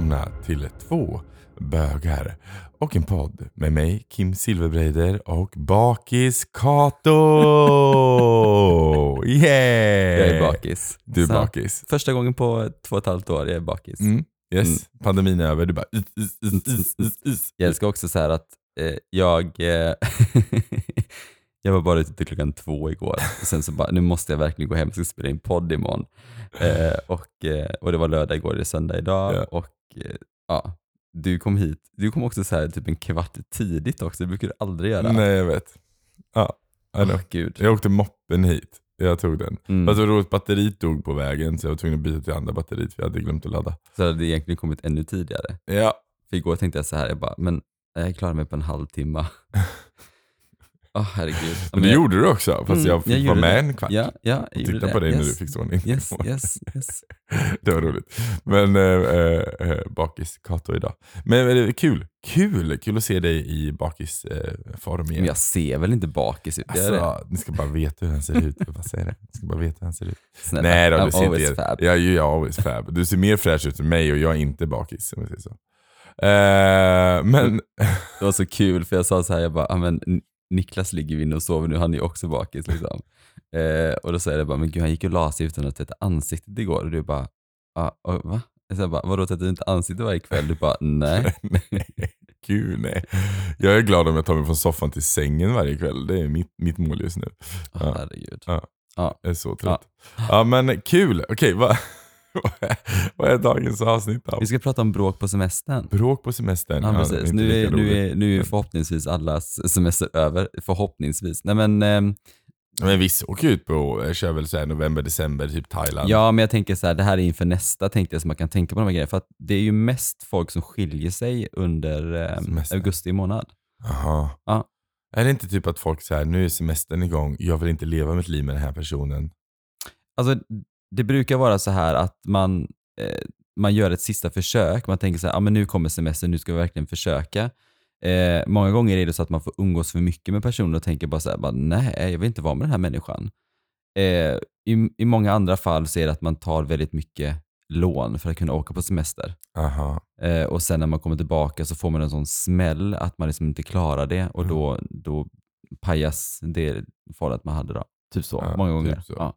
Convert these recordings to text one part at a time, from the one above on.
välkomna till två bögar och en podd med mig Kim Silverbreider och Bakis Kato. Yeah! Jag är bakis. Du är Så, bakis. Första gången på två och ett halvt år jag är bakis. Mm. Yes, Mm. pandemin är över. Du bara is, is, is. Jag älskar också så här att eh, jag, eh, jag var bara ute till klockan två igår och sen så bara, nu måste jag verkligen gå hem, jag ska spela in podd imorgon. Eh, och, eh, och det var lördag igår, det är söndag idag Ja. och eh, ja, du kom hit, du kom också så här typ en kvart tidigt också, det brukar du aldrig göra. Nej, jag vet. Ja. Åh, gud. Jag åkte moppen hit. Jag tog den. Mm. Fast det var roligt, batteriet dog på vägen så jag var tvungen att byta till andra batteriet för jag hade glömt att ladda. Så hade det egentligen kommit ännu tidigare. Ja, För igår tänkte jag så här, jag bara, men jag klarar mig på en halvtimme. Åh herregud. men det jag- gjorde du också. Fast Mm, jag fick jag vara med det. en kvart. Ja, ja, jag titta det. på dig när du yes. fick stå in. Yes, yes, yes. Det var roligt. Men äh, äh, bakis Kato idag. Men äh, är kul. Kul! Kul att se dig i bakisform Men igen. jag ser väl inte bakis ut? Jag? Alltså, ni ska bara veta hur han ser ut. Jag bara säger det. Ni ska bara veta hur han ser ut. Snälla, Nej då, I'm du ser always inte... fab. Jag är ju always fab. Du ser mer fräsch ut än mig och jag är inte bakis. Om jag säger så. Eh, men Det var så kul för jag sa så här, jag bara, ah, men Niklas ligger inne och sover nu, han är ju också bakis liksom. Eh, och då säger jag bara, men gud han gick och la sig utan att tvätta ansiktet igår och du bara, ah, ah, va? Jag bara, vadå tvättar du inte ansiktet varje kväll? Du bara, nej. Gud nej. Jag är glad om jag tar mig från soffan till sängen varje kväll. Det är mitt, mitt mål just nu. Åh, Ja. herregud. Jag är så trött. Ja, men kul. Okej, är, vad är dagens avsnitt av? Vi ska prata om bråk på semestern. Bråk på semestern. Ja, är precis. inte Nu lika är, nu, är, nu är förhoppningsvis allas semester över. Förhoppningsvis. Nej, men, ehm, Men vissa åker ut på, jag kör väl så här november, december, typ Thailand. ja, men jag tänker så här, det här är inför nästa, tänkte jag, så man kan tänka på de här grejerna. För att det är ju mest folk som skiljer sig under ehm, augusti månad. Jaha. Ja. Är det inte typ att folk säger nu är semestern igång, jag vill inte leva mitt liv med den här personen. Alltså, det brukar vara så här att man, eh, man gör ett sista försök. Man tänker så här, ah, men nu kommer semestern, nu ska vi verkligen försöka. Eh, många gånger är det så att man får umgås för mycket med personer och tänker bara så här, bara, nej, jag vill inte vara med den här människan. Eh, i, I många andra fall så är det att man tar väldigt mycket lån för att kunna åka på semester. Eh, och sen när man kommer tillbaka så får man en sån smäll att man liksom inte klarar det och Mm. då, då pajas det förhållandet man hade då. Typ så, Ja, många typ gånger. så. Ja.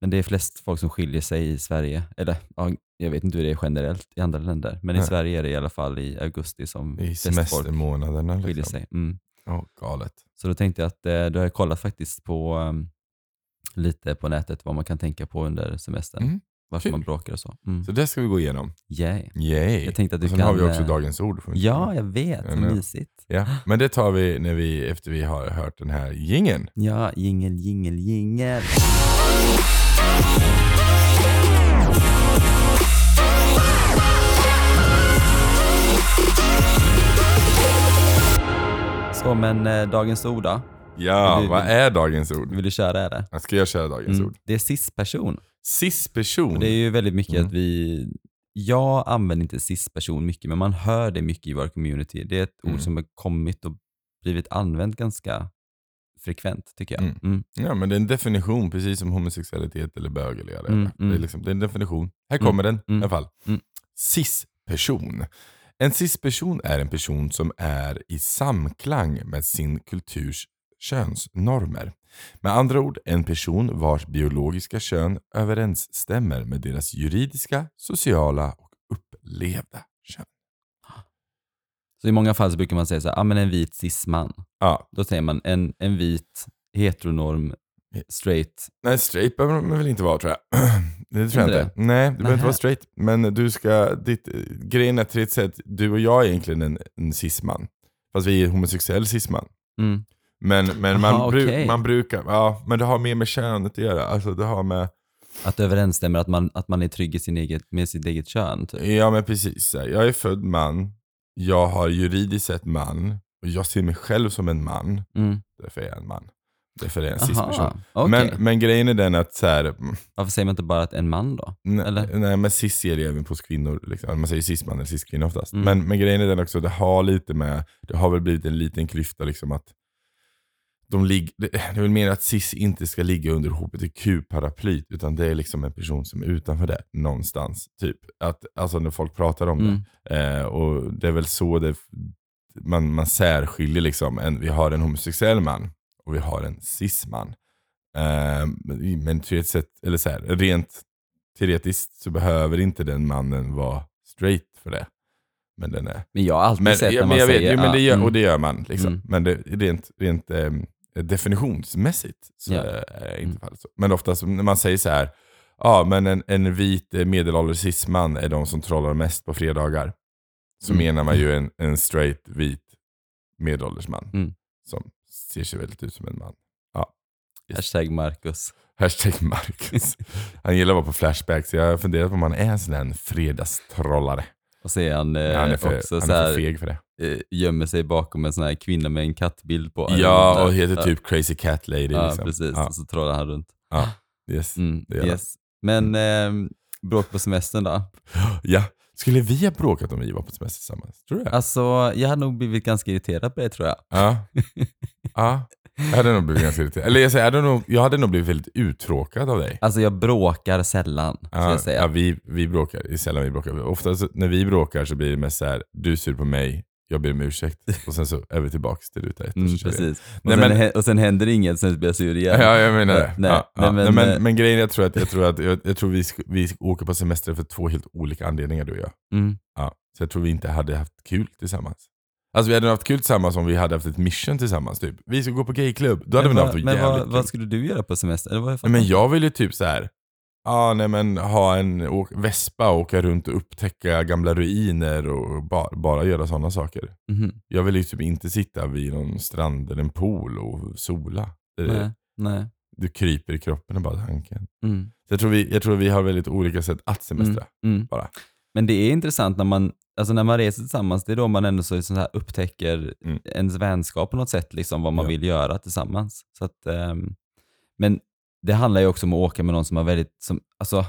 Men det är flest folk som skiljer sig i Sverige. Eller ja, jag vet inte hur det är generellt i andra länder. Men i Nej. Sverige är det i alla fall i augusti som I flest folk semestermånaderna skiljer liksom. sig. Mm. Ja, galet. Så då tänkte jag att eh, då har jag kollat faktiskt på um, lite på nätet vad man kan tänka på under semestern. Mm. Varför kul. man bråkar och så. Mm. Så det ska vi gå igenom. Yay. Yay. Jag tänkte att du och sen kan, har vi också eh, dagens ord. får vi Ja, jag vet. Ja, mysigt. ja. Men det tar vi när vi, efter vi har hört den här gingen. Ja, jingel, jingel, jingel. Så men eh, dagens ord då? Ja, Vi- vad är dagens ord? Vill du köra eller? Ska jag köra dagens Mm. ord? Det är cis-person. Cis-person. Och det är ju väldigt mycket Mm. att vi, jag använder inte cis-person mycket, men man hör det mycket i vår community. Det är ett Mm. ord som har kommit och blivit använt ganska frekvent tycker jag. Mm. Mm. Ja, men det är en definition, precis som homosexualitet eller bög. Eller Mm, det. Det, mm. är liksom, det är en definition. Här Mm, kommer den mm, i alla fall. mm. Cis-person. En cis-person är en person som är i samklang med sin kulturs könsnormer. Med andra ord, en person vars biologiska kön överensstämmer med deras juridiska, sociala och upplevda kön. Så i många fall så brukar man säga så här, ah, men en vit cis-man. Ja, Då säger man en, en vit heteronorm straight. Nej, straight behöver man väl inte vara tror jag. Det tror jag Inte inte. Nej, du behöver inte vara straight. Men du ska, ditt, grejen är till ett sätt, du och jag är egentligen en, en cisman. Fast vi är homosexuell cisman. Mm. Men, men man, Aha, bru, okej. man brukar, ja, men det har mer med könet att göra. Alltså det har med, Att det överensstämmer, att man, att man är trygg i sin eget, med sitt eget kön. Typ. ja men precis. Jag är född man, jag har juridiskt sett man, och jag ser mig själv som en man. Mm. Därför är jag en man. Därför är jag en cis-person. Okej. Men, men grejen är den att så här, mm, Varför säger man inte bara att en man då? Nej, Eller? nej men cis är det även hos kvinnor. Liksom. Man säger cis-man eller cis-kvinna oftast. Mm. Men, men grejen är den också, det har lite med, det har väl blivit en liten klyfta liksom att de lig, det är väl mer att cis inte ska ligga under hbtq-paraplyt, utan det är liksom en person som är utanför det någonstans. Typ. Att, alltså när folk pratar om Mm. det. Eh, och det är väl så det, man, man särskiljer liksom. En, vi har en homosexuell man och vi har en cis-man. Eh, men- teoretiskt eller så här, rent teoretiskt så behöver inte den mannen vara straight för det. Men den är Men jag har alltid men, sett när man jag vet, säger... ja, men det gör, mm. och det gör man. Liksom. Mm. Men det, rent, rent eh, definitionsmässigt så Ja. är inte Mm. fallet så. Men oftast när man säger så här, ja men en, en vit eh, medelålders cisman är de som trollar mest på fredagar. Så Mm. menar man ju en, en straight vit medelålders man. Mm. Som ser sig väldigt ut som en man. Hashtag Marcus. Hashtag Marcus. Han gillar att vara på Flashback, så jag har funderat på om han är en sån där fredagstrollare. Och så är han, eh, han är för, också han är för feg för det. eh, gömmer sig bakom en sån här kvinna med en kattbild på. Ja, och heter Ja. typ Crazy Cat Lady. Ja, liksom. precis. Ja, Och så trollar han runt. ja, yes. Mm, det yes. Men eh, bråk på semestern då? ja. Skulle vi ha bråkat om vi var på semester tillsammans? Tror du det? Alltså, jag hade nog blivit ganska irriterad på det tror jag. Ja. ja. Jag hade nog blivit ganska irriterad. Eller jag, säger, jag, hade nog, jag hade nog blivit väldigt uttråkad av dig. Alltså jag bråkar sällan, ska Ja, jag säga. ja, vi, vi bråkar. Det är sällan vi bråkar. Ofta så, när vi bråkar så blir det mest så här, du är sur på mig, jag ber om ursäkt. Och sen så är vi tillbaka till ruta ett. Mm, precis. Och, Nej, sen, men- och sen händer inget, sen blir jag sur igen. Ja, jag menar det. Nej, ja, nej, ja. men, Nej, men, eh, men grejen är, jag tror att, jag tror att jag, jag tror vi, vi åker på semester för två helt olika anledningar du och jag. Mm. Ja, så jag tror vi inte hade haft kul tillsammans. Alltså vi hade haft kul tillsammans om vi hade haft ett mission tillsammans. Typ. Vi ska gå på gayklubb. Då hade Men, vi haft men jävligt vad, kul. vad skulle du göra på semester? Eller vad men jag vill ju typ så här. Ja, nej men ha en åk, vespa och åka runt och upptäcka gamla ruiner och bara, bara göra sådana saker. Mhm. Jag vill ju typ inte sitta vid någon strand eller en pool och sola. Det, Nej, nej. Du kryper i kroppen och bara tanken. Mm. Så jag, tror vi, jag tror vi har väldigt olika sätt att semestra. Mm. Mm. Bara. Men det är intressant när man, alltså när man reser tillsammans, det är då man ändå så, så här upptäcker Mm. ens vänskap på något sätt, liksom vad man Ja. vill göra tillsammans. Så att, ehm, men det handlar ju också om att åka med någon som har väldigt, som, alltså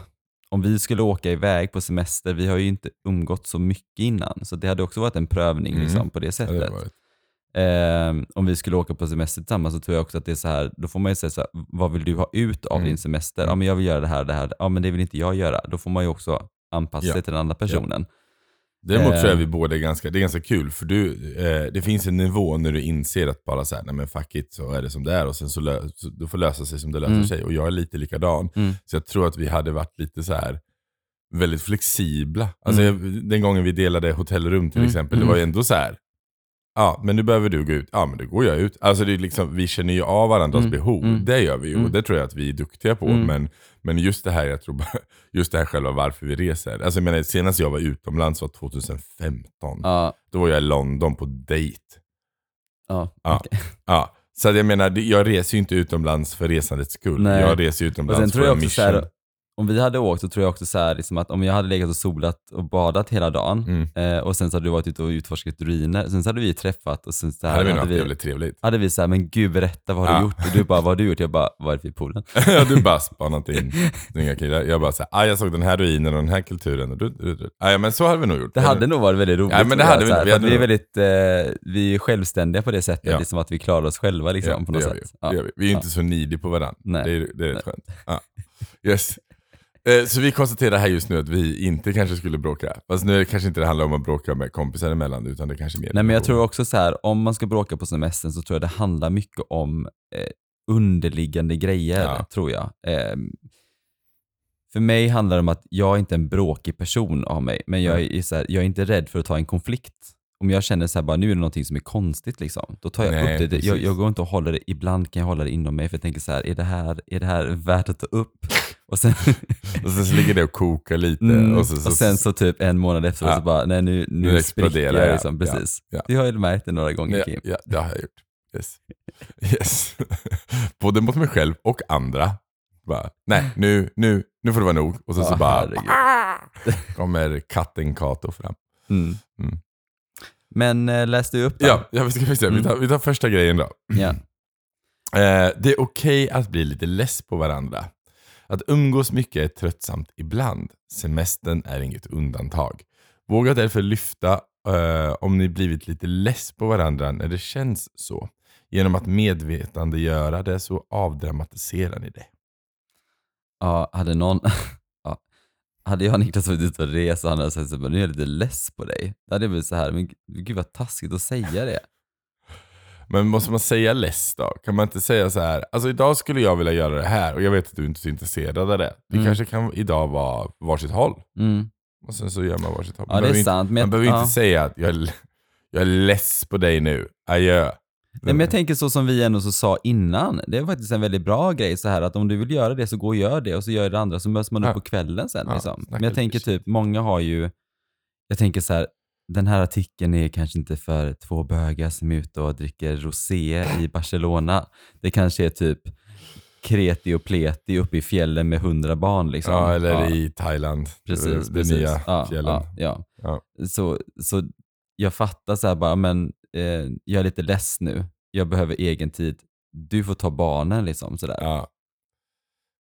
om vi skulle åka iväg på semester, vi har ju inte umgått så mycket innan, så det hade också varit en prövning Mm. liksom, på det Ja, sättet. det har varit. Ehm, om vi skulle åka på semester tillsammans så tror jag också att det är så här, då får man ju säga så här, vad vill du ha ut av Mm. din semester? Mm. Ja men jag vill göra det här, det här, ja men det vill inte jag göra. Då får man ju också anpassa Ja. sig till den andra personen. Däremot Eh. tror jag vi båda är ganska, det är ganska kul, för du, eh, det finns en nivå när du inser att bara så här, nej men fuck it, så är det som det är och sen så, lö, så det får lösa sig som det löser Mm. sig. Och jag är lite likadan. Mm. Så jag tror att vi hade varit lite så här väldigt flexibla. Alltså Mm. jag, den gången vi delade hotellrum till Mm. exempel, det Mm. var ju ändå så här. Ja, men nu behöver du gå ut. Ja, men då går jag ut. Alltså det är liksom, vi känner ju av varandras Mm. behov. Mm. Det gör vi ju Mm. och det tror jag att vi är duktiga på. Mm. Men, men just det här, jag tror bara, just det här själva varför vi reser. Alltså jag menar, senast jag var utomlands var 2015. Ja, Då var jag i London på dejt. ja. Ja. Ja. Så jag menar, jag reser ju inte utomlands för resandets skull. Nej. Jag reser utomlands för en mission. här, om vi hade åkt så tror jag också så här, liksom att om jag hade legat och solat och badat hela dagen Mm. eh, och sen så hade du varit ute och utforskat ruiner, sen så hade vi träffat och sen så här, hade vi hade, vi, jävligt trevligt. hade vi så här, men gud berätta vad har Ja. du gjort? Och du bara, vad har du gjort? Jag bara, varit vid poolen. Ja, du bara spanat in snygga killar. Jag bara såhär, ah, jag såg den här ruinen och den här kulturen. Och du, du, du. Ah, ja, men så hade vi nog gjort. Det hade nog varit väldigt roligt. Ja, men det hade vi så här. Vi hade vi är väldigt, eh, vi är självständiga på det sättet, Ja. liksom att vi klarar oss själva liksom, Ja, på något vi. sätt. Det Ja. vi. vi är ju inte så needy på varandra. Nej. Det är, det är skönt. Ja. Yes. Eh, Så vi konstaterar här just nu att vi inte kanske skulle bråka. Fast nu kanske inte det handlar om att bråka med kompisar emellan, utan det kanske mer Nej men jag tror också så här, om man ska bråka på semestern så tror jag det handlar mycket om eh, underliggande grejer, Ja. tror jag. Ehm, för mig handlar det om att jag är inte en bråkig person av mig, men jag är, så här, jag är inte rädd för att ta en konflikt. Om jag känner så här, bara nu är det någonting som är konstigt, liksom, då tar jag Nej, upp det. Jag, precis. jag går inte och håller det, ibland kan jag hålla det inom mig, för jag tänker så här, är det här, är det här värt att ta upp? Och sen, Och sen så ligger det och kokar lite. Mm, och, så, så, och sen så typ en månad efteråt Ja. så bara, nej nu, nu, Nu spricker jag. Liksom, Ja, precis. ja. Det har jag märkt det några gånger Kim. ja, det har jag gjort. Yes. yes. Både mot mig själv och andra. Bara, nej, nu, nu, nu får det vara nog. Och sen Ja, så bara herregud. kommer katten Kato fram. Mm. Mm. Men äh, läs du upp då? Ja, ja vi, ska, vi, ska, vi, Mm. tar, vi tar första grejen då. ja. Eh, det är okej att bli lite less på varandra. Att umgås mycket är tröttsamt ibland. Semestern är inget undantag. Våga därför lyfta eh, om ni blivit lite less på varandra när det känns så. Genom att medvetandegöra det så avdramatiserar ni det. Ja, hade någon... Hade jag och Niklas varit ute och rest och han hade sagt här, nu är jag lite less på dig. Då hade jag blivit så här, men gud vad taskigt att säga det. Men måste man säga less då? Kan man inte säga så här, alltså idag skulle jag vilja göra det här och jag vet att du inte är så intresserad av det. Det Mm. kanske kan idag vara varsitt håll. Mm. Och sen så gör man varsitt håll. Ja, Man det är behöver sant, Inte, men man behöver ja. inte säga att jag är, jag är less på dig nu, adjö. Nej, men jag tänker så som vi ändå så sa innan, det är faktiskt en väldigt bra grej så här att om du vill göra det så gå och gör det och så gör det andra så möts man Ja. upp på kvällen sen. Ja, liksom. Men jag tänker typ, många har ju, jag tänker så här, den här artikeln är kanske inte för två bögar som är ute och dricker rosé i Barcelona. Det kanske är typ kreti och pleti uppe i fjällen med hundra barn. Liksom. Ja, eller Ja. i Thailand. Precis, de precis. nya ja, fjällen. Ja, ja. Ja. Så, så jag fattar så här bara, men eh, jag är lite less nu. Jag behöver egen tid. Du får ta barnen liksom sådär. Ja.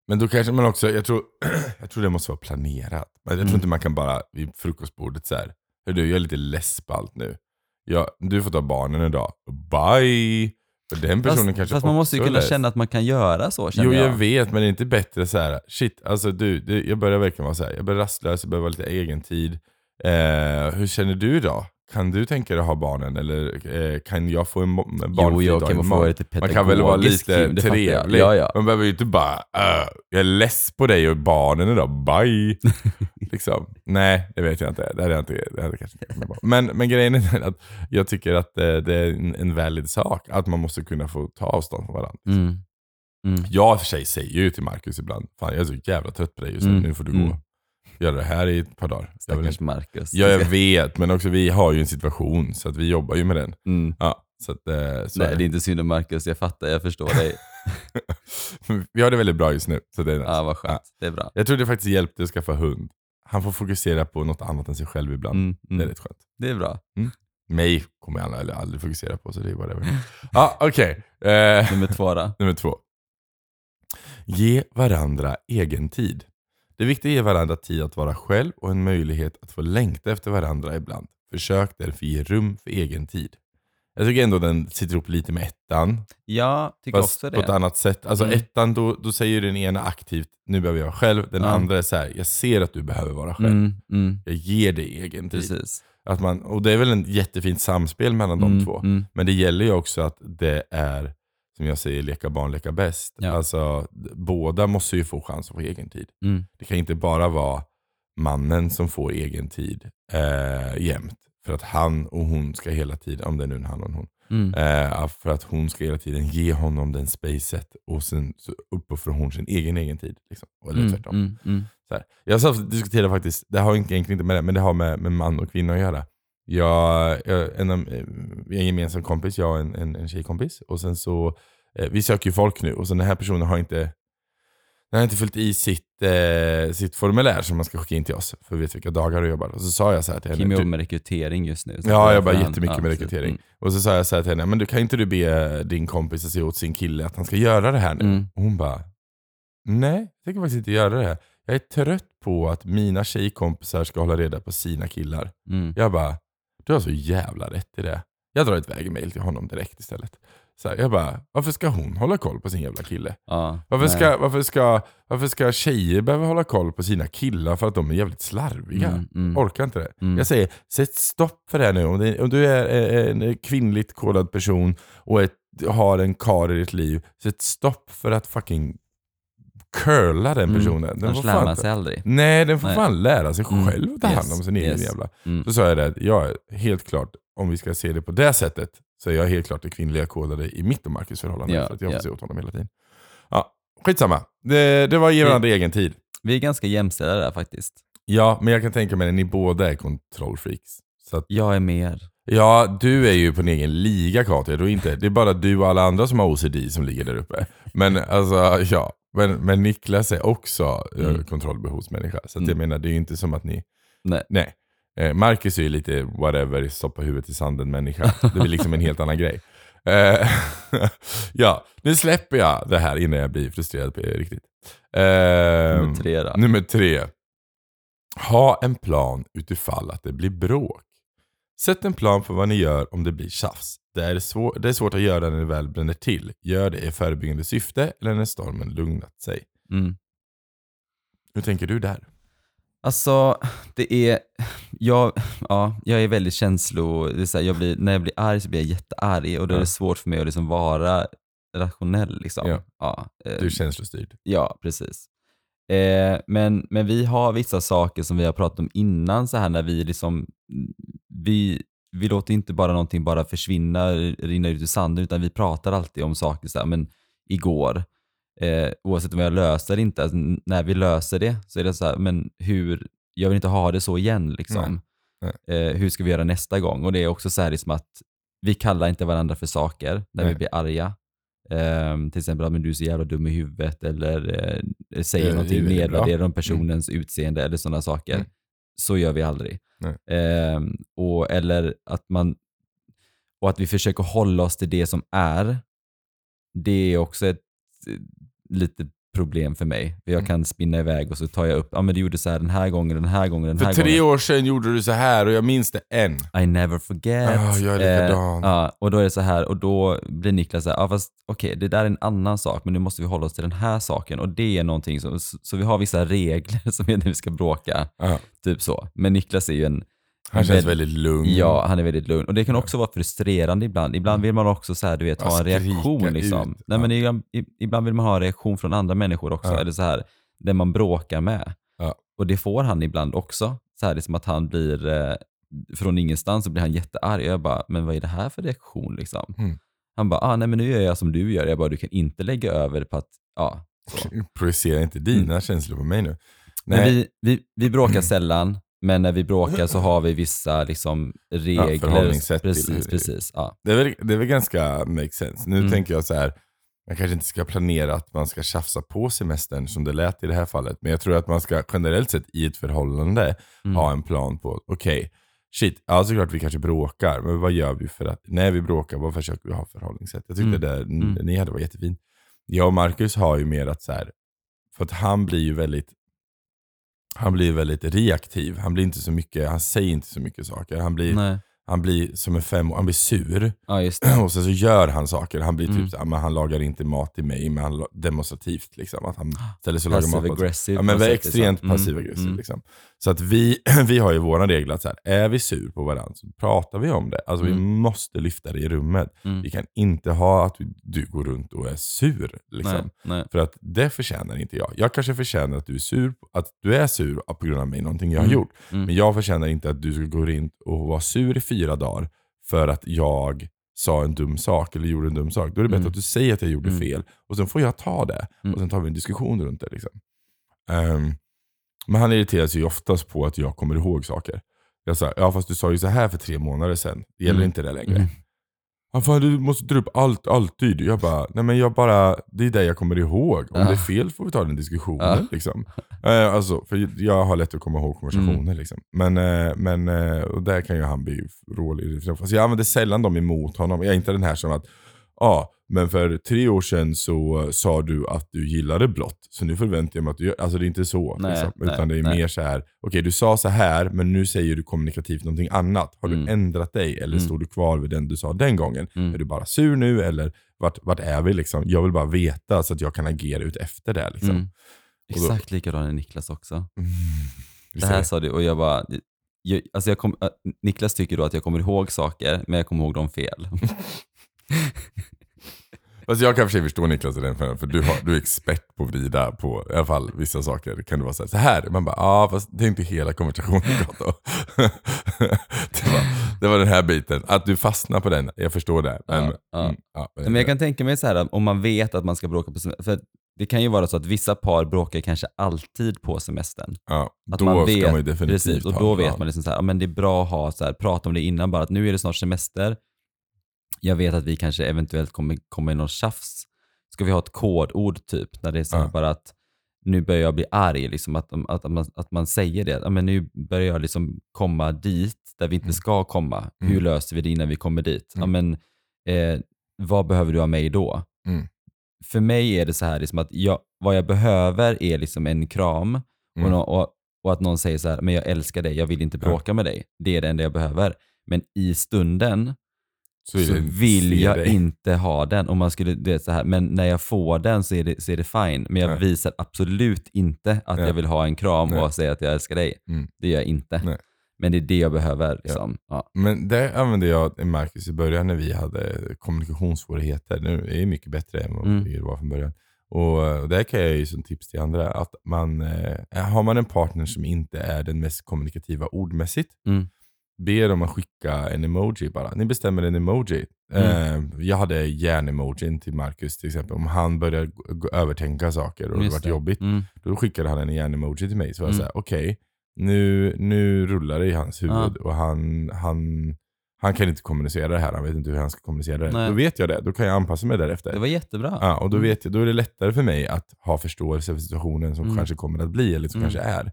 Men då kanske man också, jag tror, jag tror det måste vara planerat. Jag tror Mm. inte man kan bara vid frukostbordet så här. Hör du, jag är lite less på allt nu. Ja, du får ta barnen idag. Bye! För den personen fast, kanske fast man måste ju kunna känna att man kan göra så känner Jo jag jag. vet, men det är inte bättre så här. shit, alltså du, du jag börjar verkligen vara så här. jag börjar rastlös, jag behöver lite egen tid. Eh, hur känner du idag? Kan du tänka dig att ha barnen eller eh, kan jag få en en Jo, barnfri jag kan få lite Man kan väl vara lite det trevlig. Ja, ja. Man behöver ju inte bara "Äh, jag är less på dig och barnen idag, bye. liksom. Nej, det vet jag inte. Det hade jag, inte, det hade jag kanske inte. Men, men grejen är att jag tycker att eh, det är en, en valid sak att man måste kunna få ta avstånd från varandra. Mm. Mm. Jag för sig säger ju till Marcus ibland, fan jag är så jävla trött på dig just nu, Mm. nu får du Mm. gå. Göra det här i ett par dagar. Jag, vill Stackars. Marcus. ja, jag vet, men också vi har ju en situation så att vi jobbar ju med den. Mm. Ja, så att, eh, så Nej, det är inte synd om Marcus. Jag fattar, jag förstår dig. vi har det väldigt bra just nu. Så det är nice. Ja, vad skönt. Ja. Det är bra. Jag tror det faktiskt hjälpte att skaffa hund. Han får fokusera på något annat än sig själv ibland. Mm. Det är Mm. rätt skönt. Det är bra. Mig kommer han aldrig, aldrig fokusera på, så det är whatever. Ja, okej. Eh, Nummer två då. Nummer två. Ge varandra egen tid. Det är viktigt att ge varandra tid att vara själv och en möjlighet att få längta efter varandra ibland. Försök därför ge rum för egen tid. Jag tycker ändå den sitter ihop lite med ettan. Jag tycker Fast också på ett det. annat sätt. Alltså Mm. ettan, då, då säger den ena aktivt, nu behöver jag vara själv. Den Ja. andra är så här, jag ser att du behöver vara själv. Mm. Mm. Jag ger dig egen tid. Precis. Att man, och det är väl en jättefint samspel mellan de Mm. två. Mm. Men det gäller ju också att det är, som jag säger, leka barn, leka bäst. Ja. Alltså, båda måste ju få chans att få egen tid. Mm. Det kan inte bara vara mannen som får egen tid eh, jämt. För att han och hon ska hela tiden, om det är nu en han och hon, Mm. eh, för att hon ska hela tiden ge honom den spacet och sen så uppoffrar hon sin egen egen tid. Liksom. Eller Mm. tvärtom. Mm. Mm. Så här. Jag diskuterade faktiskt, det har inte- egentligen inte med det, men det har med, med man och kvinna att göra. Jag, en, eh, en gemensam kompis, jag och en, en, en tjejkompis. Och sen så, eh, vi söker ju folk nu och så den här personen har inte den har inte fyllt i sitt, eh, sitt formulär som man ska skicka in till oss, för vi vet vilka dagar du jobbar. Och så sa jag så här till henne. Kim jobbar med rekrytering just nu. Ja, jag jobbar jättemycket ja, med rekrytering. Mm. Och så sa jag så här till henne, men du kan inte du be din kompis att säga åt sin kille att han ska göra det här nu? Mm. Och hon bara, nej, jag tänker faktiskt inte göra det här. Jag är trött på att mina tjejkompisar ska hålla reda på sina killar. Mm. Jag bara, du har så jävla rätt i det. Jag drar ett vägmail till honom direkt istället. Så här, jag bara, varför ska hon hålla koll på sin jävla kille? Ja, Varför nej. ska, varför, ska, varför ska tjejer behöva hålla koll på sina killar för att de är jävligt slarviga? Mm, mm. Orkar inte det. Mm. Jag säger, sätt stopp för det här nu. Om, det, om du är en kvinnligt kodad person och ett, har en kar i ditt liv, sätt stopp för att fucking curla den Mm. personen. Den Annars får lär man sig aldrig. nej, den får Nej. fan lära sig Mm. själv att ta hand om Yes, sin egen yes. jävla... Mm. Så sa jag det, jag är helt klart, om vi ska se det på det sättet, så är jag helt klart det kvinnliga kodade i mitt och Marcus förhållande. Ja, för att jag får ja. se åt honom hela tiden. Ja, skitsamma. Det, det var ge varandra egen tid. Vi är ganska jämställda där faktiskt. Ja, men jag kan tänka mig att ni båda är kontrollfreaks. Så att, Jag är mer. ja, du är ju på din egen liga Katja, du är inte, det är bara du och alla andra som har OCD som ligger där uppe. Men alltså, ja. Men, men Niklas är också mm. Mm. kontrollbehovsmänniska. Så Mm. jag menar, det är ju inte som att ni... Nej. Nej. Eh, Marcus är ju lite whatever, stoppa huvudet i sanden människa. Det är liksom en helt annan grej. Eh, ja, nu släpper jag det här innan jag blir frustrerad på er riktigt. Eh, Nummer tre då. Nummer tre. Ha en plan utifall att det blir bråk. Sätt en plan för vad ni gör om det blir tjafs. Det är, svår, det är svårt att göra när det väl bränner till. Gör det i förebyggande syfte eller när stormen lugnat sig. Mm. Hur tänker du där? Alltså, det är, jag, ja, jag är väldigt känslo, det är så här, jag blir, när jag blir arg så blir jag jättearg och då är det svårt för mig att liksom vara rationell. Liksom. Ja. Ja, eh, Du är känslostyrd. Ja, precis. Eh, men, men vi har vissa saker som vi har pratat om innan, så här när vi liksom, vi, vi låter inte bara någonting bara försvinna, rinna ut i sanden, utan vi pratar alltid om saker så här, men igår, eh, oavsett om har löst det eller inte, alltså, när vi löser det så är det så här, men hur, jag vill inte ha det så igen liksom. Nej, Eh, hur ska vi göra nästa gång? Och det är också så här liksom att vi kallar inte varandra för saker när Nej. vi blir arga. Ehm, till exempel, "Ja, men du är så jävla dum i huvudet eller eh, säger Det är någonting nedvärderande om personens utseende eller sådana saker. Mm. Så gör vi aldrig. Ehm, och, eller att man, och att vi försöker hålla oss till det som är, det är också ett eh, litet problem för mig. För jag Mm. kan spinna iväg och så tar jag upp, ja men du gjorde så här den här gången, den här gången, den För här tre gången. år sedan gjorde du så här och jag minns det än. I never forget. Ah, jag är likadan. Eh, ja, och då är det så här, och då blir Niklas så här, ja fast okej, det där är en annan sak, men nu måste vi hålla oss till den här saken. Och det är någonting som, så, så vi har vissa regler som är när vi ska bråka. Ja. Typ så. Men Niklas är ju en, Han känns väl- väldigt lugn. Ja, han är väldigt lugn. Och det kan också vara frustrerande ibland. Ibland vill man också så här, du vet, ha en reaktion. Liksom. ut. Nej, men ibland, ibland vill man ha en reaktion från andra människor också. Eller så här, där man bråkar med. Och det får han ibland också. Så här, liksom att han blir, eh, från ingenstans så blir han jättearg. Jag bara, men vad är det här för reaktion liksom? Mm. Han bara, ah, nej men nu gör jag som du gör. Jag bara, du kan inte lägga över på att, ja. Projicera inte dina känslor på mig nu. Mm. Men Nej. vi, vi, vi bråkar sällan, men när vi bråkar så har vi vissa liksom, regler. förhållningssätt till precis, hur- precis. Ja. Det är, väl, det är väl ganska make sense. Nu Mm. tänker jag så här, man kanske inte ska planera att man ska tjafsa på semestern som det lät i det här fallet. Men jag tror att man ska generellt sett i ett förhållande Mm. ha en plan på, okej, shit, ja såklart vi kanske bråkar, men vad gör vi för att, när vi bråkar, vad försöker vi ha förhållningssätt? Jag tyckte Mm. det Mm. ni hade var jättefint. Jag och Marcus har ju mer att så här, för att han blir ju väldigt han blir väldigt reaktiv. Han blir inte så mycket, han säger inte så mycket saker. Han blir, Nej han blir som en fem han blir sur. Ja. Och sen så gör han saker. Han blir Mm. typ så, här, men han lagar inte mat till mig, men han demonstrativt. Liksom, att han ställer sig och lagar mat. Aggressive. Ja, men vi liksom. extremt Mm, passiv aggressiv. mm. Liksom. Så att vi, vi har ju våran regel att så här, är vi sur på varandra så pratar vi om det. Alltså vi Mm. måste lyfta det i rummet. Mm. Vi kan inte ha att du, går runt och är sur. Liksom. Nej, nej. För att det förtjänar inte jag. Jag kanske förtjänar att du är sur, att du är sur på grund av mig, någonting jag har Mm. gjort. Mm. Men jag förtjänar inte att du ska gå in och vara sur i fyra dagar för att jag sa en dum sak eller gjorde en dum sak. Då är det bättre Mm. att du säger att jag gjorde Mm. fel och sen får jag ta det. Mm. Och sen tar vi en diskussion runt det. Liksom. Ehm, men han irriterar sig ju oftast på att jag kommer ihåg saker. Jag sa, ja fast du sa ju så här för tre månader sedan. Det gäller Mm. inte det längre. Ja, fan, du måste dra upp allt, alltid. Jag bara, nej men jag bara, det är det jag kommer ihåg. Om det är fel får vi ta den diskussionen. Ja. Liksom. Eh, alltså, för jag har lätt att komma ihåg konversationer. Mm. Liksom. Men, eh, men och där kan ju han bli rålig. Fast jag använder sällan dem emot honom. Jag är inte den här som att, ja, men för tre år sedan så eh, sa du att du gillade blått. Så nu förväntar jag mig att du gör, alltså det är inte så. Nej, liksom. nej, Utan det är nej. mer så här, okej du sa så här men nu säger du kommunikativt någonting annat. Har Mm. du ändrat dig eller Mm. står du kvar vid den du sa den gången? Mm. Är du bara sur nu eller vart, vart är vi liksom? Jag vill bara veta så att jag kan agera ut efter det. Liksom. Mm. Då- Exakt likadan är Niklas också. Mm. Det är här sa du och jag bara, jag, alltså jag kom, äh, Niklas tycker då att jag kommer ihåg saker, men jag kommer ihåg dem fel. Fast jag kan för sig förstå Niklas i den för, för du, har, du är expert på att vrida på i alla fall vissa saker. Kan du vara så här, så här. Man bara, ja ah, fast det är inte hela konversationen om. det, var, det var den här biten. Att du fastnar på den, jag förstår det. Men, Ja, ja. Mm, ja, Men jag kan tänka mig så här, om man vet att man ska bråka på semestern, för det kan ju vara så att vissa par bråkar kanske alltid på semestern. ja, Att då man ska vet, man ju definitivt precis, och då vet man liksom så här, men det är bra att ha så här, prata om det innan bara, att nu är det snart semester. Jag vet att vi kanske eventuellt kommer komma i någon tjafs. Ska vi ha ett kodord typ, när det är så Ja. bara att nu börjar jag bli arg, liksom, att, att, att, man, att man säger det. Men nu börjar jag liksom komma dit där vi inte Mm. ska komma. Hur Mm. löser vi det innan vi kommer dit? Mm. men, eh, vad behöver du av mig då? Mm. För mig är det så här liksom att jag, vad jag behöver är liksom en kram och, Mm. och, och att någon säger så här, men jag älskar dig, jag vill inte bråka med dig. Det är det enda jag behöver. Men i stunden Så, så vill jag dig. inte ha den. Om man skulle, det är så här, men när jag får den så är det, så är det fine. Men jag Nej. visar absolut inte att Nej. jag vill ha en kram Nej. och säga att jag älskar dig. Mm. Det gör jag inte. Men det är det jag behöver. Liksom. Ja. Men det använde jag Marcus i början när vi hade kommunikationssvårigheter. Nu är det mycket bättre än vad Mm. det var från början. Och där kan jag ju som tips till andra att man, eh, har man en partner som inte är den mest kommunikativa ordmässigt, Mm. Be dem att skicka en emoji bara. Ni bestämmer en emoji. Mm. Eh, jag hade järn-emojin till Marcus till exempel. Om han började övertänka saker och det Just var jobbigt, Mm. då skickade han en järn-emoji till mig. Så var jag Mm. såhär, okej, nu, nu rullar det i hans huvud och han, han, han kan inte kommunicera det här. Han vet inte hur han ska kommunicera det. Nej. Då vet jag det. Då kan jag anpassa mig därefter. Det var jättebra. Ja, och då, Mm. vet jag, då är det lättare för mig att ha förståelse för situationen som Mm. kanske kommer att bli, eller som Mm. kanske är.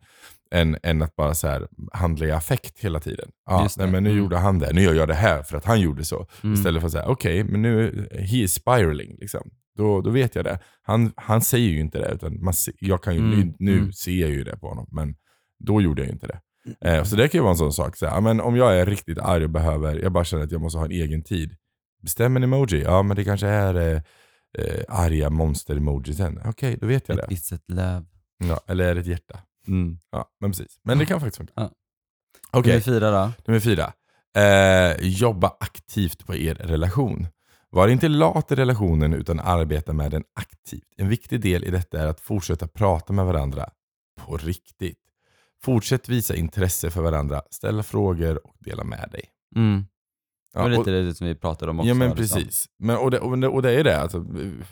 Än, än att bara så här, handla i affekt hela tiden. Ja, nej, men nu Mm. gjorde han det, nu gör jag det här för att han gjorde så. Mm. Istället för att säga, okej, men nu, he is spiraling. Liksom. Då, då vet jag det. Han, han säger ju inte det, utan man, jag kan ju, Mm. nu, nu Mm. ser jag ju det på honom. Men då gjorde jag ju inte det. Eh, så det kan ju vara en sån sak. Så här, men om jag är riktigt arg och behöver, jag bara känner att jag måste ha en egen tid. Bestäm en emoji. Ja, men det kanske är eh, eh, arga monster-emojisen. Okej, då vet jag Ett det. visst löv. Ja, eller är det ett hjärta? Mm. Ja, men precis. Men det kan faktiskt funka. Ja. Okej, Nummer fyra då? nummer fyra. Eh, jobba aktivt på er relation. Var inte lat i relationen utan arbeta med den aktivt. En viktig del i detta är att fortsätta prata med varandra på riktigt. Fortsätt visa intresse för varandra, ställa frågor och dela med dig. Mm. Ja, och- lite det som vi pratade om också. Ja men liksom. precis. Men, och, det, och, det, och det är det, alltså,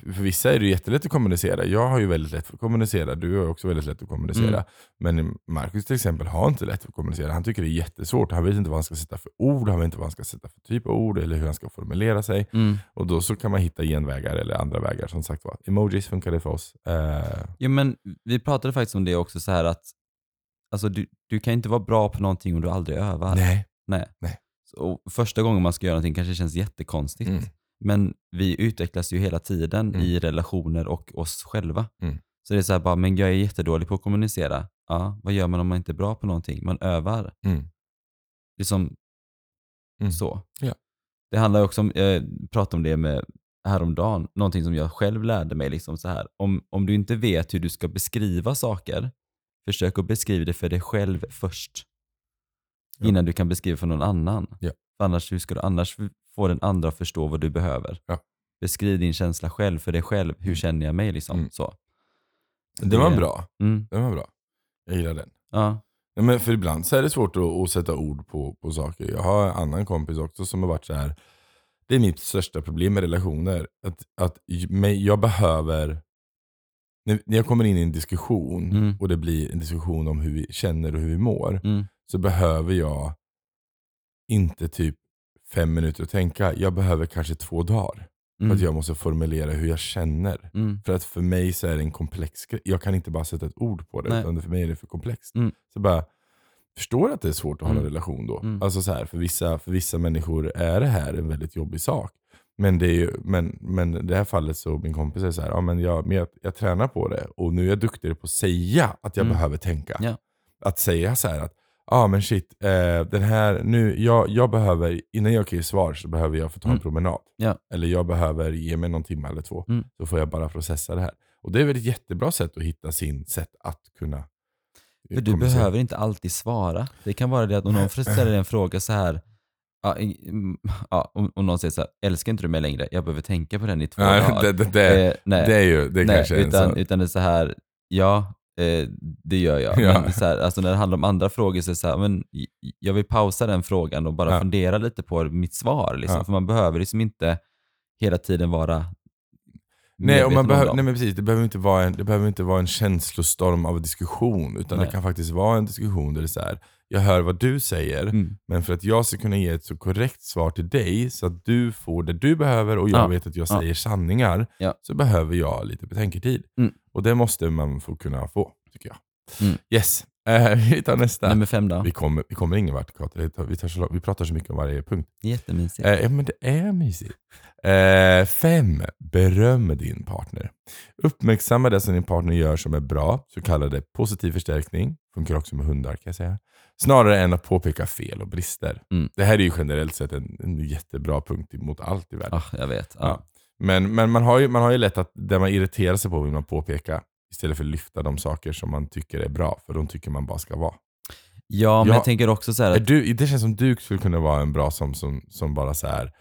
för vissa är det jättelätt att kommunicera. Jag har ju väldigt lätt för att kommunicera, du har också väldigt lätt att kommunicera. Mm. Men Marcus till exempel har inte lätt för att kommunicera. Han tycker det är jättesvårt. Han vet inte vad han ska sätta för ord, han vet inte vad han ska sätta för typ av ord eller hur han ska formulera sig. Mm. Och då så kan man hitta genvägar eller andra vägar. Som sagt var, emojis funkade för oss. Eh, Ja, men vi pratade faktiskt om det också så här att alltså, du, du kan inte vara bra på någonting om du aldrig övar. nej. Nej. Nej. Och första gången man ska göra någonting kanske känns jättekonstigt. Mm. Men vi utvecklas ju hela tiden Mm. i relationer och oss själva. Mm. Så det är så här bara, men jag är jättedålig på att kommunicera. Ja, vad gör man om man inte är bra på någonting? Man övar. Mm. Det är som Mm. så. Ja. Det handlar också om, jag pratade om det med häromdagen, någonting som jag själv lärde mig. Liksom så här. Om, om du inte vet hur du ska beskriva saker, försök att beskriva det för dig själv först. Ja. Innan du kan beskriva för någon annan. Ja. Annars, hur ska du annars få den andra att förstå vad du behöver? Ja. Beskriv din känsla själv för dig själv. Hur känner jag mig? Liksom. Mm. Så. Det var bra. Mm. Den var bra. Jag gillar den. Ja. Ja, men för ibland så är det svårt att, att sätta ord på, på saker. Jag har en annan kompis också som har varit så här. Det är mitt största problem med relationer. Att, att jag behöver, när jag kommer in i en diskussion Mm. och det blir en diskussion om hur vi känner och hur vi mår. Mm. Så behöver jag inte typ fem minuter att tänka. Jag behöver kanske två dagar. För Mm. att jag måste formulera hur jag känner. Mm. För att för mig så är det en komplex grej. Jag kan inte bara sätta ett ord på det, Nej. utan för mig är det för komplext. Mm. Så bara, förstår att det är svårt att hålla en Mm. relation då. Mm. Alltså så här, för, vissa, för vissa människor är det här en väldigt jobbig sak. Men, det är ju, men, men i det här fallet så min kompis är så här, ja, men jag, men jag, jag tränar på det och nu är jag duktigare på att säga att jag Mm. behöver tänka. Ja. Att säga så här att, ah, men shit, eh, den här, nu, jag, jag behöver, innan jag kan ge svar så behöver jag få ta en Mm. promenad. Ja. Eller jag behöver ge mig någon timme eller två. Mm. Så får jag bara processa det här. Och det är väl ett jättebra sätt att hitta sin sätt att kunna eh, För du kommunicera. behöver inte alltid svara. Det kan vara det att om någon ställer en fråga så här, ja, i- mm, ja, om, om någon säger så här, älskar inte du mig längre? Jag behöver tänka på den i två Nej, dagar. det, det, det, Eh, nej, det är ju det nej kanske är en utan, sån- utan det är så här, ja, eh, det gör jag. Ja. Men så här, alltså när det handlar om andra frågor så är det så här, men jag vill pausa den frågan och bara Ja. fundera lite på mitt svar. Liksom. Ja. För man behöver liksom inte hela tiden vara Nej, och man dem. nej men precis, det behöver, inte vara en, det behöver inte vara en känslostorm av diskussion. Utan Nej. det kan faktiskt vara en diskussion där det är så här, jag hör vad du säger, Mm. men för att jag ska kunna ge ett så korrekt svar till dig så att du får det du behöver och jag Ja. vet att jag Ja. säger sanningar, Ja. så behöver jag lite betänketid. Mm. Och det måste man få kunna få, tycker jag. Mm. Yes. Eh, vi tar nästa. Nummer fem då? Vi kommer, vi kommer ingen vart. Vi, tar, vi, tar så, lång- vi pratar så mycket om varje punkt. Jättemysigt. Eh, ja men det är mysigt. Eh, fem. Beröm din partner. Uppmärksamma det som din partner gör som är bra, så kallade positiv förstärkning. Funkar också med hundar kan jag säga. Snarare än att påpeka fel och brister. Mm. Det här är ju generellt sett en, en jättebra punkt mot allt i världen. Ah, jag vet. Ja. Ja. Men, men man, har ju, man har ju lätt att det man irriterar sig på vill man påpeka. Istället för att lyfta de saker som man tycker är bra, för de tycker man bara ska vara. Ja, men Ja. jag tänker också så här Är att, du, det känns som du skulle kunna vara en bra som, som, som bara så här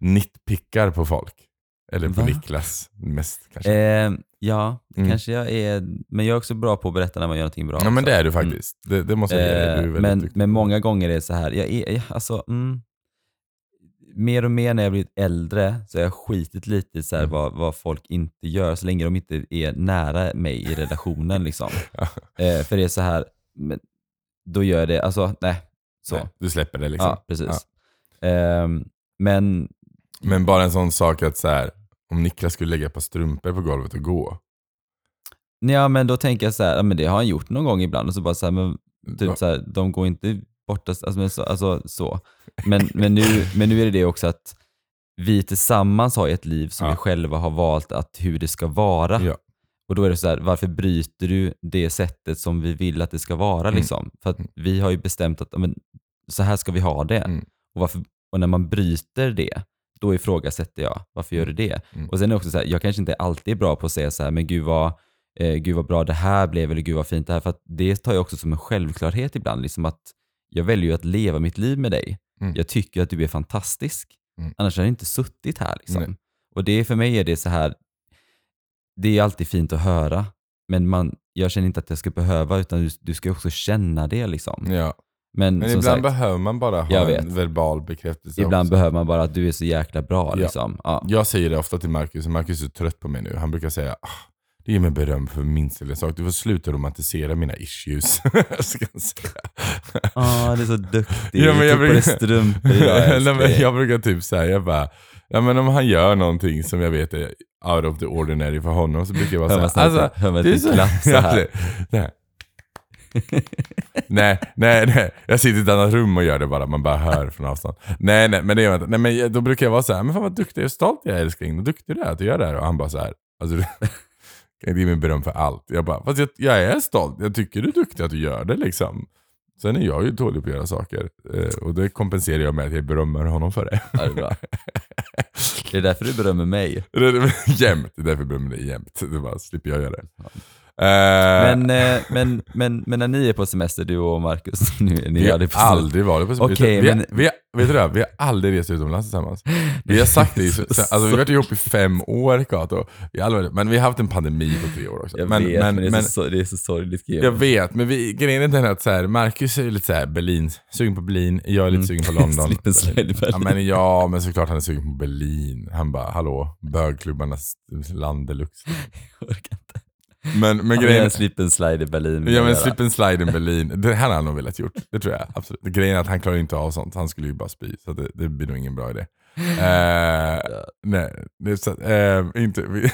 nitpickar på folk. Eller på Va? Niklas mest kanske. eh, ja, Mm. kanske jag är, men jag är också bra på att berätta när man gör någonting bra. ja men också. det är du Mm. faktiskt. Det, det måste jag dig. Du är Eh, men, men många gånger är det så här, jag är, jag, alltså, mm, mer och mer när jag blivit äldre så har jag skitit lite i så här Mm. vad, vad folk inte gör, så länge de inte är nära mig i relationen. liksom. Ja. eh, för det är så här, men, då gör jag det, alltså nej, så. Nej, Du släpper det liksom. Ja, precis. Ehm, men Men bara en sån sak att så här, om Niklas skulle lägga ett par strumpor på golvet och gå. Ja men då tänker jag så här, ja, men det har han gjort någon gång ibland och så bara så här, men Ja. typ så här, de går inte borta, alltså. Alltså, så. Men, men, nu, men nu är det det också att vi tillsammans har ett liv som Ja. vi själva har valt att hur det ska vara. Ja. Och då är det så här, varför bryter du det sättet som vi vill att det ska vara? Mm. Liksom? För att Mm. vi har ju bestämt att men, så här ska vi ha det. Mm. Och, varför, och när man bryter det, då ifrågasätter jag, varför gör du det? Mm. Och sen är det också så här, jag kanske inte alltid är bra på att säga så här, men gud vad, eh, gud vad bra det här blev, eller gud vad fint det här, för att det tar jag också som en självklarhet ibland, liksom att jag väljer ju att leva mitt liv med dig. Mm. Jag tycker att du är fantastisk, Mm. annars hade jag inte suttit här. Liksom. Och det för mig är det så här, det är alltid fint att höra, men man, jag känner inte att jag ska behöva, utan du, du ska också känna det. Liksom. Ja. Men, Men ibland sagt, behöver man bara ha en verbal bekräftelse ibland också. behöver man bara att du är så jäkla bra. Ja. Liksom. Ja. Jag säger det ofta till Marcus, och Marcus är trött på mig nu. Han brukar säga ah, det ger mig beröm för minsta lilla sak. Du får sluta romantisera mina issues. ska jag säga. Ah, det är så duktig. Ja, men jag dig brukar- strumpor men jag brukar typ säga, jag bara, ja, men om han gör någonting som jag vet är out of the ordinary för honom så brukar jag bara säga, alltså, hör man så- klapp så här. Ja, nej. nej, nej. Jag sitter i ett annat rum och gör det bara, man bara hör från avstånd. Nej, nej, men det gör jag inte. Nej, men då brukar jag vara så här, men fan vad duktig och stolt jag är älskling. Vad duktig du är att du gör det här. Och han bara så här, alltså, du kan inte ge mig beröm för allt. Jag bara, fast jag, jag är stolt. Jag tycker du är duktig att du gör det liksom. Sen är jag ju dålig på att göra saker. Eh, och det kompenserar jag med att jag berömmer honom för det. Ja, det är bra. Det är därför du berömmer mig. Det är jämt. Det är därför jag berömmer dig jämt. Det bara slipper jag göra det. Eh, Men, eh, men, men, men när ni är på semester, du och Marcus, nu är ni vi har aldrig på semester. aldrig varit på semester. Okej, vi, men- vi, har- vet du det? Vi har aldrig rest utomlands tillsammans. Vi har sagt det, alltså, vi har varit ihop i fem år Kato. Vi har men vi har haft en pandemi på tre år också. Jag men, vet, men, men, det, är så, det är så sorgligt. Jag vet, men vi, grejen är den att så här, Marcus är lite så här Berlin, sugen på Berlin, jag är lite Mm. sugen på London. Slip and slide Berlin. Ja men, ja, men såklart han är sugen på Berlin. Han bara, hallå, bögklubbarnas land deluxe. Jag orkar inte. Men, men grejen en slip and slide i Berlin. Ja men slip and slide in Berlin, det här hade han nog velat gjort. Det tror jag absolut. Grejen är att han klarar inte av sånt, han skulle ju bara spy. Så det, det blir nog ingen bra idé. Eh, nej, det är så, eh, inte... Vi,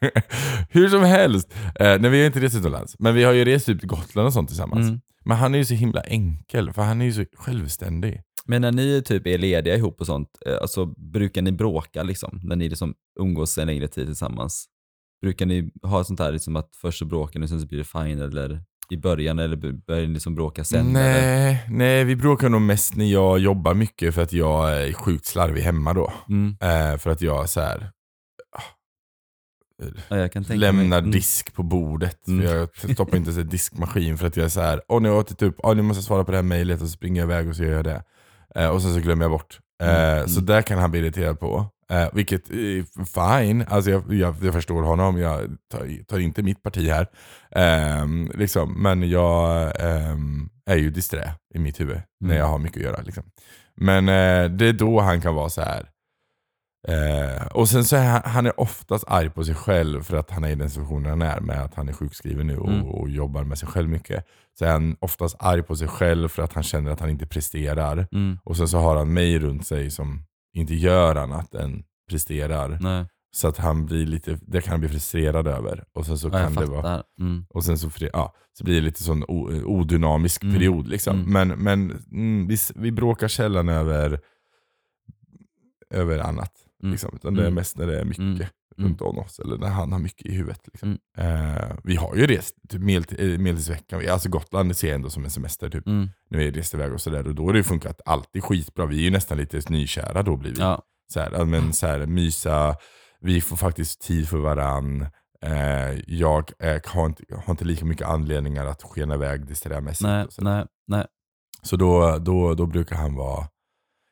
hur som helst, eh, nej, vi har inte rest utomlands. Men vi har ju rest ut till Gotland och sånt tillsammans. Mm. Men han är ju så himla enkel, för han är ju så självständig. Men när ni typ är lediga ihop och sånt, eh, alltså, brukar ni bråka liksom? När ni liksom umgås en längre tid tillsammans? Brukar ni ha sånt här liksom att först så bråkar ni och sen så blir det fine eller i början eller börjar ni liksom bråka sen? eller? nej, nej, vi bråkar nog mest när jag jobbar mycket för att jag är sjukt slarvig hemma då. Mm. Eh, för att jag så här Ja, kan tänka lämnar. Mm. disk på bordet. Mm. För jag stoppar inte en diskmaskin för att jag är så här. åh nu har jag ätit upp, åh nu måste jag svara på det här mejlet och så springer jag iväg och så gör jag det. Eh, och sen så glömmer jag bort. Eh, Mm, Så mm. där kan han bli irriterad på. Eh, vilket är fine, alltså jag, jag, jag förstår honom, jag tar, tar inte mitt parti här. Ehm, liksom. Men jag ehm, är ju disträ i mitt huvud när Mm. jag har mycket att göra. Liksom. Men eh, det är då han kan vara så här. Eh, och sen så är han, han är oftast arg på sig själv för att han är i den situationen han är med att han är sjukskriven nu och, Mm. och jobbar med sig själv mycket. Så är han oftast arg på sig själv för att han känner att han inte presterar. Mm. Och sen så har han mig runt sig som inte gör annat än presterar. Nej. Så att han blir lite, det kan han bli frustrerad över. Och sen så Ja, kan det vara, Mm. och sen så, ja, så blir det lite sån odynamisk Mm. period. Liksom. Mm. Men, men mm, vi, vi bråkar sällan över, över annat. Mm. Liksom. Utan det är Mm. mest när det är mycket Mm. runt om oss. Eller när han har mycket i huvudet. Liksom. Mm. Eh, vi har ju rest typ eh, medeltidsveckan. Alltså Gotland ser jag ändå som en semester. Typ. Mm. När vi har rest iväg och sådär. Och då har det ju funkat alltid skitbra. Vi är ju nästan lite nykära då blir vi. Ja. Så här, men så här, mysa, vi får faktiskt tid för varann. Eh, jag eh, har, inte, har inte lika mycket anledningar att skena iväg disträrmässigt. Nej, nej, nej. Så då, då, då brukar han vara...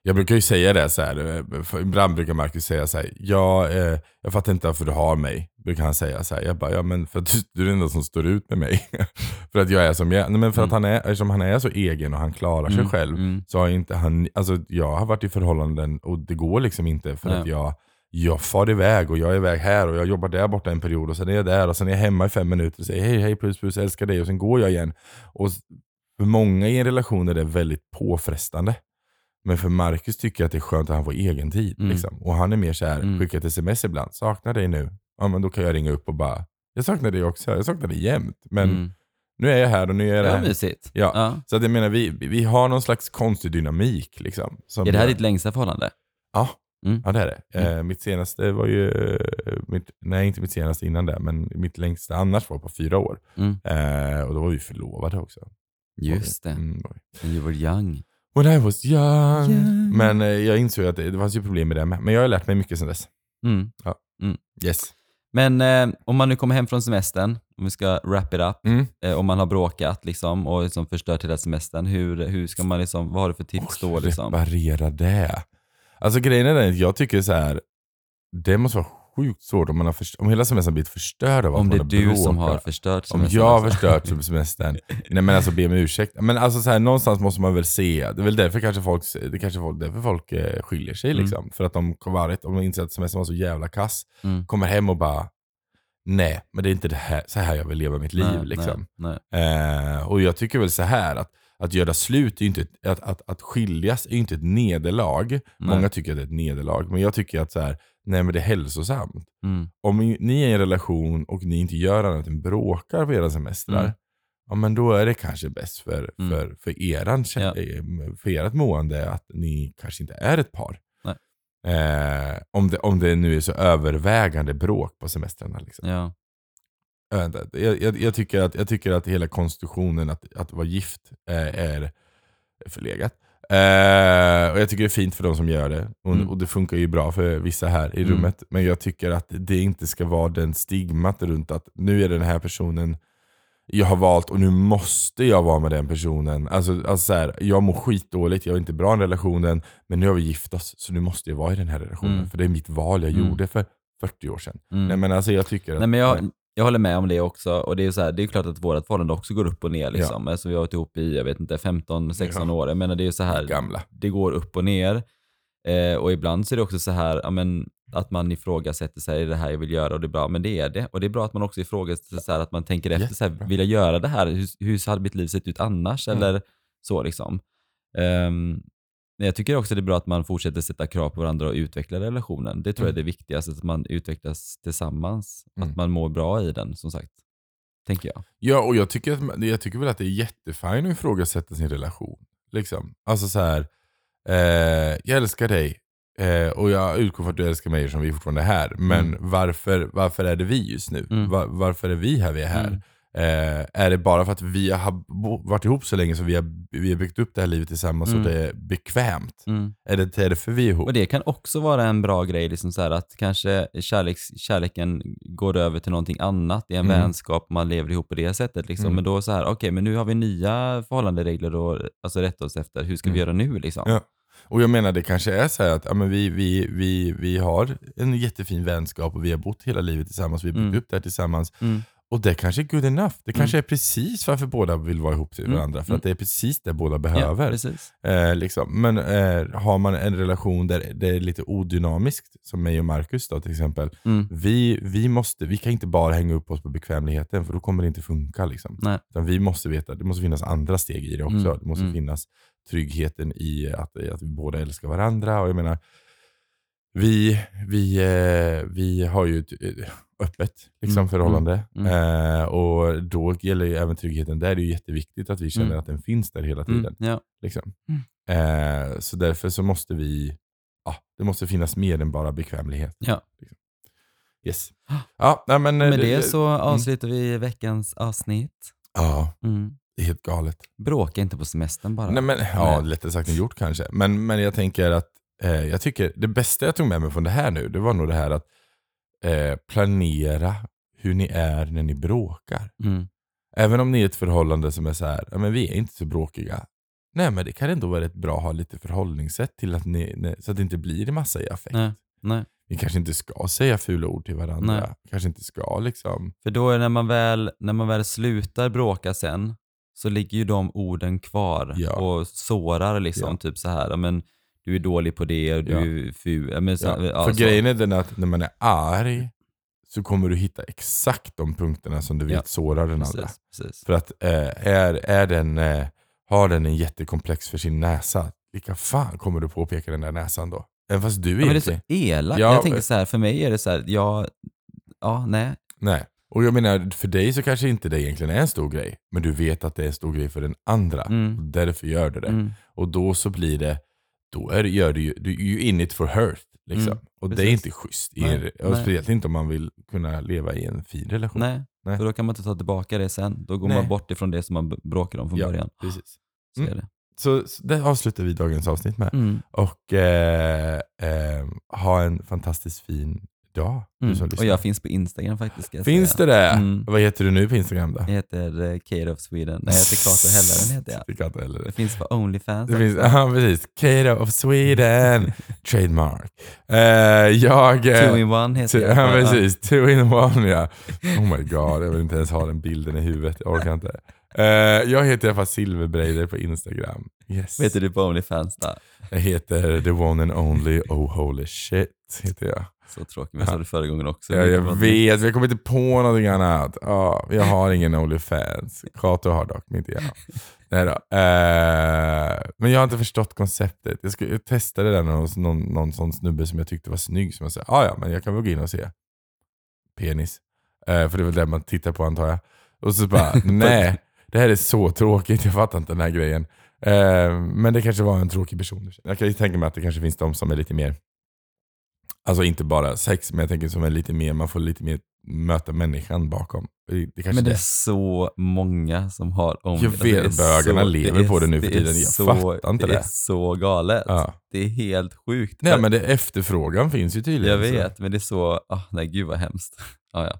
Jag brukar ju säga det så här, eh, ibland brukar Marcus säga så här, ja, eh, jag fattar inte varför du har mig. Brukar han säga så här. Jag bara, ja men för att du, är den enda som står ut med mig. för att jag är som jag är. Nej, men för att Mm. han är, eftersom han är så egen och han klarar sig Mm, själv. mm. Så har inte han, alltså jag har varit i förhållanden och det går liksom inte för Nej. att jag, jag far iväg och jag är iväg här och jag jobbar där borta en period och sen är jag där och sen är jag hemma i fem minuter och säger hej hej puss puss älskar dig och sen går jag igen. Och för många i en relation är det väldigt påfrestande. Men för Marcus tycker jag att det är skönt att han får egen tid. Mm. Liksom. Och han är mer såhär, Mm. skickar ett sms ibland, saknar dig nu. Ja men då kan jag ringa upp och bara, jag saknar dig också, jag saknar dig jämt. Men Mm. nu är jag här och nu är jag Det där. mysigt. Ja. Ja. Så att jag menar, vi, vi har någon slags konstig dynamik. Liksom, som Är det här gör- ditt längsta förhållande? Ja, Mm. ja det är det. Eh, mitt senaste var ju, eh, mitt, nej inte mitt senaste innan det, men mitt längsta annars var på fyra år. Mm. Eh, och då var vi förlovade också. Just det. Mm, you were young. When I was young. Young. Men eh, jag insåg att det, det fanns ju problem med det med. Men jag har lärt mig mycket sedan dess. Mm. Yes. Men eh, om man nu kommer hem från semestern, om vi ska wrap it up, Mm. eh, om man har bråkat liksom, och liksom förstört hela semestern, hur, hur ska man liksom, vad har du för tips då? Liksom? Reparera det. Alltså grejen är den att jag tycker så här. det måste vara sjukt svårt om, man har först- om hela semestern blivit förstörd av att Om det är du som bråkat. har förstört Om semestern. jag har alltså. förstört semestern. Nej men alltså be om ursäkt. Men alltså så här, någonstans måste man väl se. Det är väl därför kanske folk, det kanske folk, därför folk eh, skiljer sig Mm. liksom. För att de varit, om de inser att semestern var så jävla kass. Mm. Kommer hem och bara, nej men det är inte det här, så här jag vill leva mitt liv Nej, liksom. Nej, nej. Eh, och jag tycker väl så här att att göra slut, är inte ett, att, att, att skiljas är ju inte ett nederlag. Många tycker att det är ett nederlag, men jag tycker att så här, nej men det är hälsosamt. Mm. Om ni- är i en relation och ni inte gör annat än bråkar på era semestrar, Mm. ja men då är det kanske bäst för, Mm. för, för, eran, Ja. eh, för ert mående att ni kanske inte är ett par. Eh, om, det, om det nu är så övervägande bråk på semestrarna. Liksom. Ja. Jag, jag, jag, tycker att, jag tycker att hela konstruktionen att, att vara gift eh, är förlegat. Eh, och Jag tycker det är fint för de som gör det. Och, Mm. och det funkar ju bra för vissa här i Mm. rummet. Men jag tycker att det inte ska vara den stigmat runt att nu är det den här personen jag har valt och nu måste jag vara med den personen. Alltså, alltså så här, jag mår skitdåligt, jag är inte bra i relationen, men nu har vi gift oss så nu måste jag vara i den här relationen. Mm. För det är mitt val jag Mm. gjorde för 40 år sedan. Mm. Nej men alltså jag tycker att... Nej, men jag, jag håller med om det också. Och det är, ju så här, det är klart att vårt förhållande också går upp och ner. Liksom. Alltså, vi har varit ihop i jag vet inte, 15-16 Ja. år. Jag menar, det är ju så här, Gamla. det går upp och ner. Eh, och ibland så är det också så här ja, men, att man ifrågasätter sig, är det här jag vill göra? Och det är bra, men det är det. Och det är bra att man också ifrågasätter så här, att man tänker efter, så här, vill jag göra det här? Hur, hur hade mitt liv sett ut annars? Mm. Eller så liksom. Ehm, men jag tycker också det är bra att man fortsätter sätta krav på varandra och utveckla relationen. Det tror jag är Mm. det viktigaste, att man utvecklas tillsammans. Mm. Att man mår bra i den, som sagt. Tänker jag. Ja, och jag tycker, att, jag tycker väl att det är jättefint att ifrågasätta sin relation. Liksom. Alltså så här, eh, jag älskar dig eh, och jag utgår från att du älskar mig som vi fortfarande är här. Men Mm. varför, varför är det vi just nu? Mm. Va- varför är vi här vi är här? Eh, är det bara för att vi har varit ihop så länge så vi har, vi har byggt upp det här livet tillsammans Mm. och det är bekvämt? Mm. Är det därför vi är ihop? Och det kan också vara en bra grej, liksom så här att kanske kärleks, kärleken går över till någonting annat i en Mm. vänskap, man lever ihop på det sättet. Liksom. Mm. Men då så här, okej, men nu har vi nya förhållanderegler att alltså, rätta oss efter. Hur ska vi Mm. göra nu liksom? Ja. Och jag menar det kanske är så här att ja, men vi, vi, vi, vi har en jättefin vänskap och vi har bott hela livet tillsammans, vi har byggt Mm. upp det här tillsammans. Mm. Och det kanske är good enough. Det kanske är precis varför båda vill vara ihop till Mm. varandra. För Mm. att det är precis det båda Ja, behöver. precis. eh, liksom. Men eh, har man en relation där det är lite odynamiskt, som mig och Marcus då till exempel. Mm. Vi, vi, måste, vi kan inte bara hänga upp oss på bekvämligheten för då kommer det inte funka. Liksom. Nej. Utan vi måste veta, det måste finnas andra steg i det också. Mm, Det måste mm. finnas tryggheten i att, att vi båda älskar varandra. Och jag menar, vi, vi, eh, vi har ju ett eh, öppet liksom, Mm, förhållande. mm, Eh, och då gäller ju även tryggheten. Där är det ju jätteviktigt att vi känner Mm. att den finns där hela tiden. Mm, ja. Liksom. Mm. Eh, så därför så måste vi, ja, det måste finnas mer än bara bekvämlighet. Ja. Yes. Ja, nej, men, eh, Med det så avslutar vi veckans avsnitt. Ja, Mm. det är helt galet. Bråka inte på semestern bara. Nej, men, ja, lättare sagt än gjort kanske. Men, men jag tänker att eh, jag tycker det bästa jag tog med mig från det här nu, det var nog det här att eh, planera hur ni är när ni bråkar. Mm. Även om ni är ett förhållande som är så här, ja, men vi är inte så bråkiga. Nej men det kan ändå vara rätt bra att ha lite förhållningssätt till att ni, så att det inte blir en massa i affekt. Nej. Nej. Ni kanske inte ska säga fula ord till varandra. Nej. Kanske inte ska liksom. För då är när man väl, när man väl slutar bråka sen, så ligger ju de orden kvar Ja. och sårar liksom. Ja. Typ så här, men du är dålig på det och du Ja. är ful. Ja, men så, Ja. För grejen är den att när man är arg så kommer du hitta exakt de punkterna som du vet sårar den andra. Precis. För att eh, är, är den, eh, har den en jättekomplex för sin näsa, vilka fan kommer du påpeka den där näsan då? Även fast du Ja, men det är så elakt. Ja, jag tänker men- så här, för mig är det så här, ja, ja, nej. Nej. Och jag menar, för dig så kanske inte det egentligen är en stor grej, men du vet att det är en stor grej för den andra. Mm. Och därför gör du det. Mm. Och då så blir det, då är gör du ju, du är ju in it for hurt. Liksom. Mm, och det är precis. inte schysst. En, speciellt inte om man vill kunna leva i en fin relation. Nej, Nej. för då kan man inte ta tillbaka det sen. Då går Nej. man bort ifrån det som man bråkade om från Ja, början. precis. Så Mm. det. Så, så det avslutar vi dagens avsnitt med. Mm. Och eh, eh, ha en fantastiskt fin du Mm. Och jag finns på Instagram faktiskt. Finns säga. det det? Mm. Vad heter du nu på Instagram då? Jag heter eh, Kate of Sweden. Nej, jag heter Kato Hellaren heter jag. Heller. Det finns på Onlyfans Det finns, ja precis. Kato of Sweden. Trademark. Eh, jag... eh, Two in one heter jag. Ja precis, two in one ja. Oh my god, jag vill inte ens ha den bilden i huvudet. Jag orkar inte. Eh, jag heter i alla fall Silverbreider på Instagram. Yes. Vad heter du på Onlyfans då? Jag heter the one and only oh holy shit. Heter jag. Så tråkigt, men jag sa det förra gången också. Ja, jag vet, vi kommer inte på någonting annat. Ja, jag har ingen Onlyfans. Kato har dock, men inte jag. Nej då. Eh, men jag har inte förstått konceptet. Jag, skulle, jag testade det där hos någon, någon sån snubbe som jag tyckte var snygg. Som jag sa, ah, ja men jag kan väl gå in och se. Penis. Eh, för det är väl det man tittar på antar jag. Och så bara, nej. Det här är så tråkigt, jag fattar inte den här grejen. Eh, men det kanske var en tråkig person. Jag kan ju tänka mig att det kanske finns de som är lite mer, alltså inte bara sex, men jag tänker som är lite mer, man får lite mer möta människan bakom. Det, det Men det är det. så många som har Jag Onlyfans. vet, Det är bögarna så- lever är- på det nu för är tiden. Jag så, fattar inte det. det. är så galet. Ja. Det är helt sjukt. Nej men det, efterfrågan finns ju tydligen. jag så. vet, men det är så, ah, nej gud vad hemskt. Ah, ja.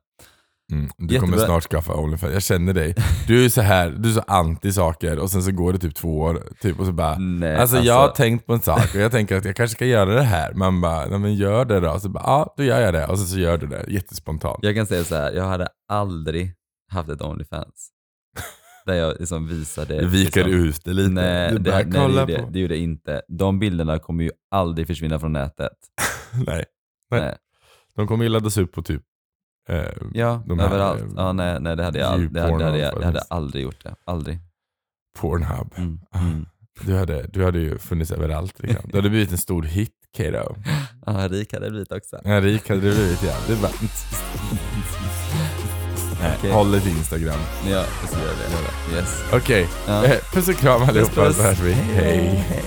Mm, du Jättebra. kommer snart skaffa Onlyfans, jag känner dig. Du är så här, du är så anti saker och sen så går det typ två år typ, och så bara Nej, Alltså, jag har tänkt på en sak och jag tänker att jag kanske ska göra det här. Man bara, nej men gör det då. Så bara, ja då gör jag det. Och så, så gör du det. Jättespontant. Jag kan säga så här, jag hade aldrig haft ett Onlyfans. Där jag liksom visade... Du viker liksom, ut det lite. Nej, du det, bara, nej det, gjorde, på. det gjorde jag inte. De bilderna kommer ju aldrig försvinna från nätet. nej. Nej. Nej. De kommer ju laddas upp på typ eh, Ja, här, överallt. eh, Ja, nej, nej, det hade jag, det hade, det hade, jag, det hade jag Djurporn aldrig gjort. Det. Aldrig. Pornhub. Mm. Mm. Du hade, du hade ju funnits överallt. Liksom. Du hade blivit en stor hit, Kato. Ja, rik hade jag blivit också. Ja, rik hade du blivit ja. Du bara... Nej, Okej. Håll dig till Instagram. Ja, jag ska göra det. Yes. Okej, Ja. eh, puss och kram allihopa Puss, puss. så hörs vi. Hej. Hej.